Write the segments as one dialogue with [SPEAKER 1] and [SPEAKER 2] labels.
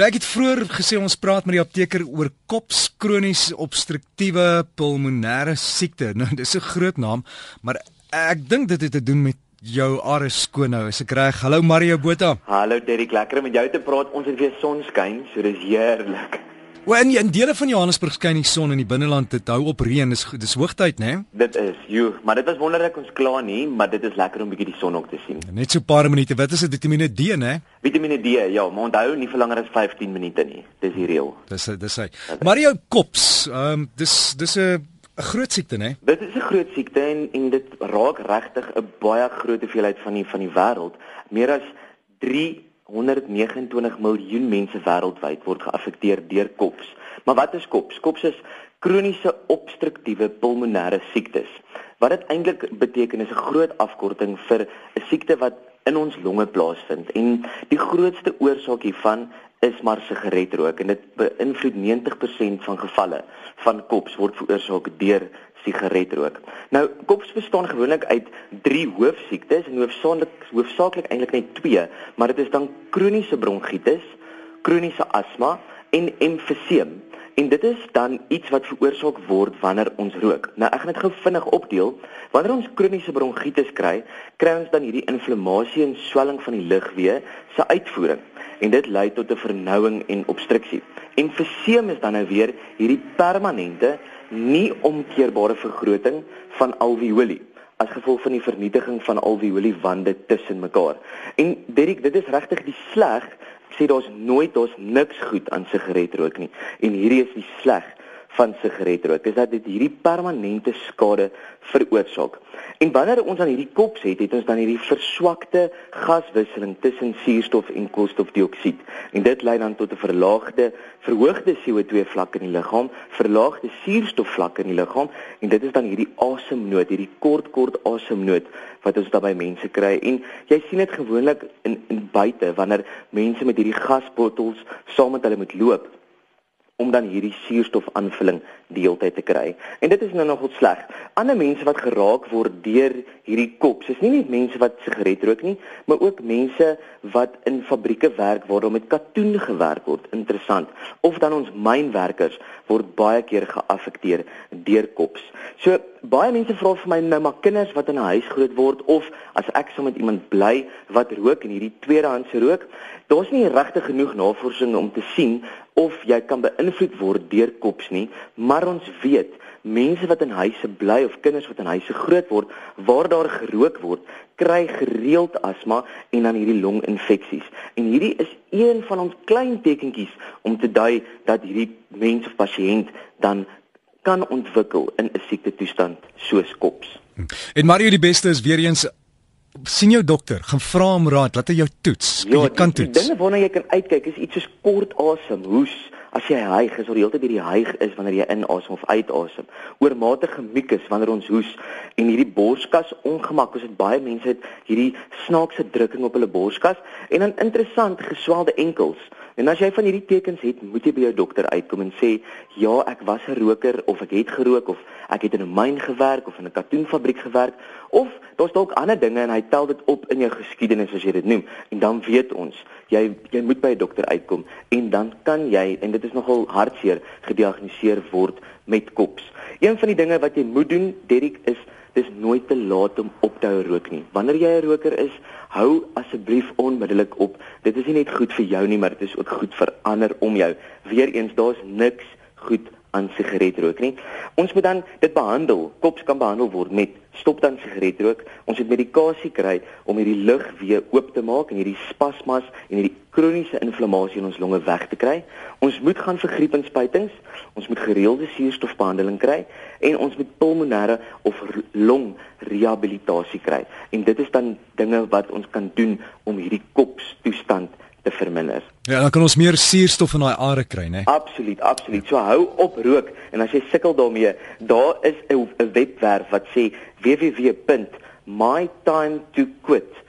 [SPEAKER 1] Nou ek het vroeër gesê ons praat met die apteker oor kopskroniese obstruktiewe pulmonêre siekte. Nou dis 'n groot naam, maar ek dink dit het te doen met jou Aris Skoonhou. Is ek reg? Hallo Mario Botha.
[SPEAKER 2] Hallo Derrick, lekker om met jou te praat. Ons het weer sonskyn, so dis heerlik.
[SPEAKER 1] O, in, in dele van Johannesburg skyn die son in die binneland. Dit hou op reën. Dis dis hoogtyd, né? Nee?
[SPEAKER 2] Dit is, joe, maar dit was wonderlik ons klaar nie, maar dit is lekker om 'n bietjie die son ook te sien.
[SPEAKER 1] Net so 'n paar minute. Wat is dit? Vitamiene D, né?
[SPEAKER 2] Vitamiene D, ja, maar onthou nie vir langer as 15 minute nie. Dis die reël.
[SPEAKER 1] Dis dis hy. Mario Kops, ehm um, dis dis 'n 'n groot siekte?
[SPEAKER 2] Nee? Dit is 'n groot siekte en en dit raak regtig 'n baie groot hoeveelheid van die van die wêreld. Meer as 129 miljoen mense wêreldwyd word geaffekteer deur kops. Maar wat is kops? Kops is kroniese obstruktiewe pulmonêre siektes. Wat dit eintlik beteken is 'n groot afkorting vir 'n siekte wat in ons longe plaasvind en die grootste oorsaak hiervan is maar sigaretrook en dit beïnvloed 90% van gevalle van kops word veroorsaak deur sigaretrook. Nou kops bestaan gewoonlik uit drie hoofsiektes en hoofsaaklik hoofsaaklik eintlik net twee, maar dit is dan kroniese bronkietis, kroniese asma en emfyseem. En dit is dan iets wat veroorsaak word wanneer ons rook. Nou ek gaan dit gou vinnig opdeel. Wanneer ons kroniese bronkietis kry, kry ons dan hierdie inflammasie en swelling van die lugweë se uitvoering en dit lei tot 'n vernouing en obstruksie. Emfyseem is dan nou weer hierdie permanente nie omkeerbare vergroting van alveoli as gevolg van die vernietiging van alveoli wande tussen mekaar. En Derek, dit is regtig die sleg. Ek sê daar's nooit daar's niks goed aan sigaretrook nie. En hierdie is die sleg van sigaretrook is dat dit hierdie permanente skade veroorsaak. En wanneer ons aan hierdie kops het, het ons dan hierdie verswakte gaswisseling tussen suurstof en koolstofdioksied. En dit lei dan tot 'n verlaagde, verhoogde CO2 vlak in die liggaam, verlaagde suurstofvlak in die liggaam en dit is dan hierdie asemnood, hierdie kort kort asemnood wat ons daarbey mense kry. En jy sien dit gewoonlik in in buite wanneer mense met hierdie gasbottels saam met hulle moet loop om dan hierdie suurstofaanvulling die hele tyd te kry. En dit is nou nogal sleg. Ander mense wat geraak word deur hierdie kops, is nie net mense wat sigaret rook nie, maar ook mense wat in fabrieke werk waar daar met katoen gewerk word. Interessant. Of dan ons mynwerkers word baie keer geaffekteer deur kops. So baie mense vra vir my nou maar kinders wat in 'n huis groot word of as ek saam met iemand bly wat rook en hierdie tweedehandse rook, daar's nie regtig genoeg navorsing om te sien of jy kan beïnvloed word deur kops nie, maar ons weet mense wat in huise bly of kinders wat in huise groot word waar daar gerook word, kry gereeld asma en dan hierdie longinfeksies. En hierdie is een van ons klein tekentjies om te dui dat hierdie mens of pasiënt dan kan ontwikkel in 'n siekte toestand soos kops.
[SPEAKER 1] En Mario die beste is weer eens sien jou dokter, gaan vra hom raad, laat hy jou toets.
[SPEAKER 2] Ja,
[SPEAKER 1] jy kan toets.
[SPEAKER 2] Dinge waarna jy kan uitkyk is iets soos kort asem, hoes, as jy hyg, is oor die hele tyd hierdie hyg is wanneer jy inasem of uitasem. Oormatige mucus wanneer ons hoes en hierdie borskas ongemak, ons het baie mense het hierdie snaakse drukking op hulle borskas en dan interessant geswelde enkels. En as jy van hierdie tekens het, moet jy by jou dokter uitkom en sê, "Ja, ek was 'n roker of ek het gerook of ek het in 'n myn gewerk of in 'n katoenfabriek gewerk of daar's dalk ander dinge en hy tel dit op in jou geskiedenis as jy dit noem." En dan weet ons, jy jy moet by 'n dokter uitkom en dan kan jy en dit is nogal hartseer gediagnoseer word met kops. Een van die dinge wat jy moet doen, Derrick, is dis nooit te laat om op te hou rook nie. Wanneer jy 'n roker is, hou asseblief onmiddellik op. Dit is nie net goed vir jou nie, maar dit is ook goed vir ander om jou. Weereens, daar's niks goed aan sigaretrook nie. Ons moet dan dit behandel. Kops kan behandel word met stop dan sigaretrook. Ons moet medikasie kry om hierdie lug weer oop te maak en hierdie spasmas en hierdie kroniese inflammasie in ons longe weg te kry. Ons moet gaan vir griepinspuitings. Ons moet gereelde suurstofbehandeling kry en ons moet pulmonêre of long rehabilitasie kry. En dit is dan dinge wat ons kan doen om hierdie kopstoestand te verminder.
[SPEAKER 1] Ja, dan kan ons meer suurstof in daai are kry, né?
[SPEAKER 2] Absoluut, absoluut. So hou op rook en as jy sukkel daarmee, daar is 'n webwerf wat sê www.mytimetoquit.com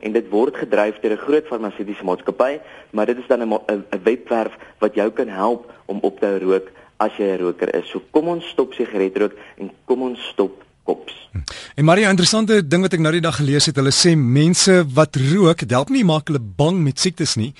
[SPEAKER 2] en dit word gedryf deur 'n groot farmaseutiese maatskappy, maar dit is dan 'n webwerf wat jou kan help om op te hou rook as jy 'n roker is. So kom ons stop sigaretrook en kom ons stop kops.
[SPEAKER 1] En Maria, interessante ding wat ek nou die dag gelees het, hulle sê mense wat rook, help nie maak hulle bang met siektes nie.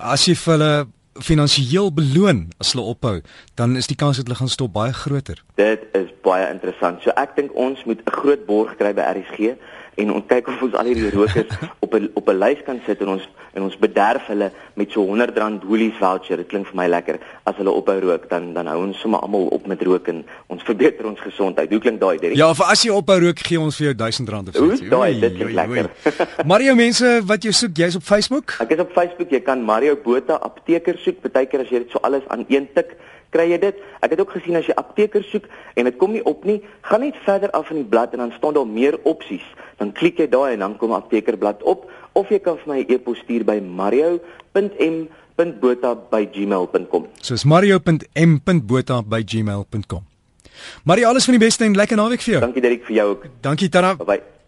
[SPEAKER 1] as jy vir hulle finansiëel beloon as hulle ophou, dan is die kans dat hulle gaan stop baie groter.
[SPEAKER 2] Dit is baie interessant. So ek dink ons moet 'n groot borg kry by RSG en ons kyk of ons al hierdie rokers op 'n op 'n lys kan sit en ons en ons bederf hulle met so R100 woolies voucher. Dit klink vir my lekker. As hulle ophou rook, dan dan hou ons sommer almal op met rook en ons verbeter ons gesondheid. Hoe klink daai, Derek?
[SPEAKER 1] Ja, vir as jy ophou rook, gee ons vir jou R1000 of so
[SPEAKER 2] iets. Daai, dit klink lekker.
[SPEAKER 1] Mario mense, wat jy soek, jy's op Facebook?
[SPEAKER 2] Ek is op Facebook. Jy kan Mario Botha apteker soek. Partykeer as jy dit so alles aan een tik kry jy dit. Ek het ook gesien as jy apteker soek en dit kom nie op nie, gaan net verder af in die blad en dan staan daar meer opsies. Dan klik jy daai en dan kom aptekerblad op of jy kan vir my 'n e e-pos stuur by mario.m.botha@gmail.com.
[SPEAKER 1] Soos mario.m.botha@gmail.com. Mario, alles van die beste en lekker naweek vir jou.
[SPEAKER 2] Dankie Derek vir jou ook.
[SPEAKER 1] Dankie Tara.
[SPEAKER 2] Bye. -bye.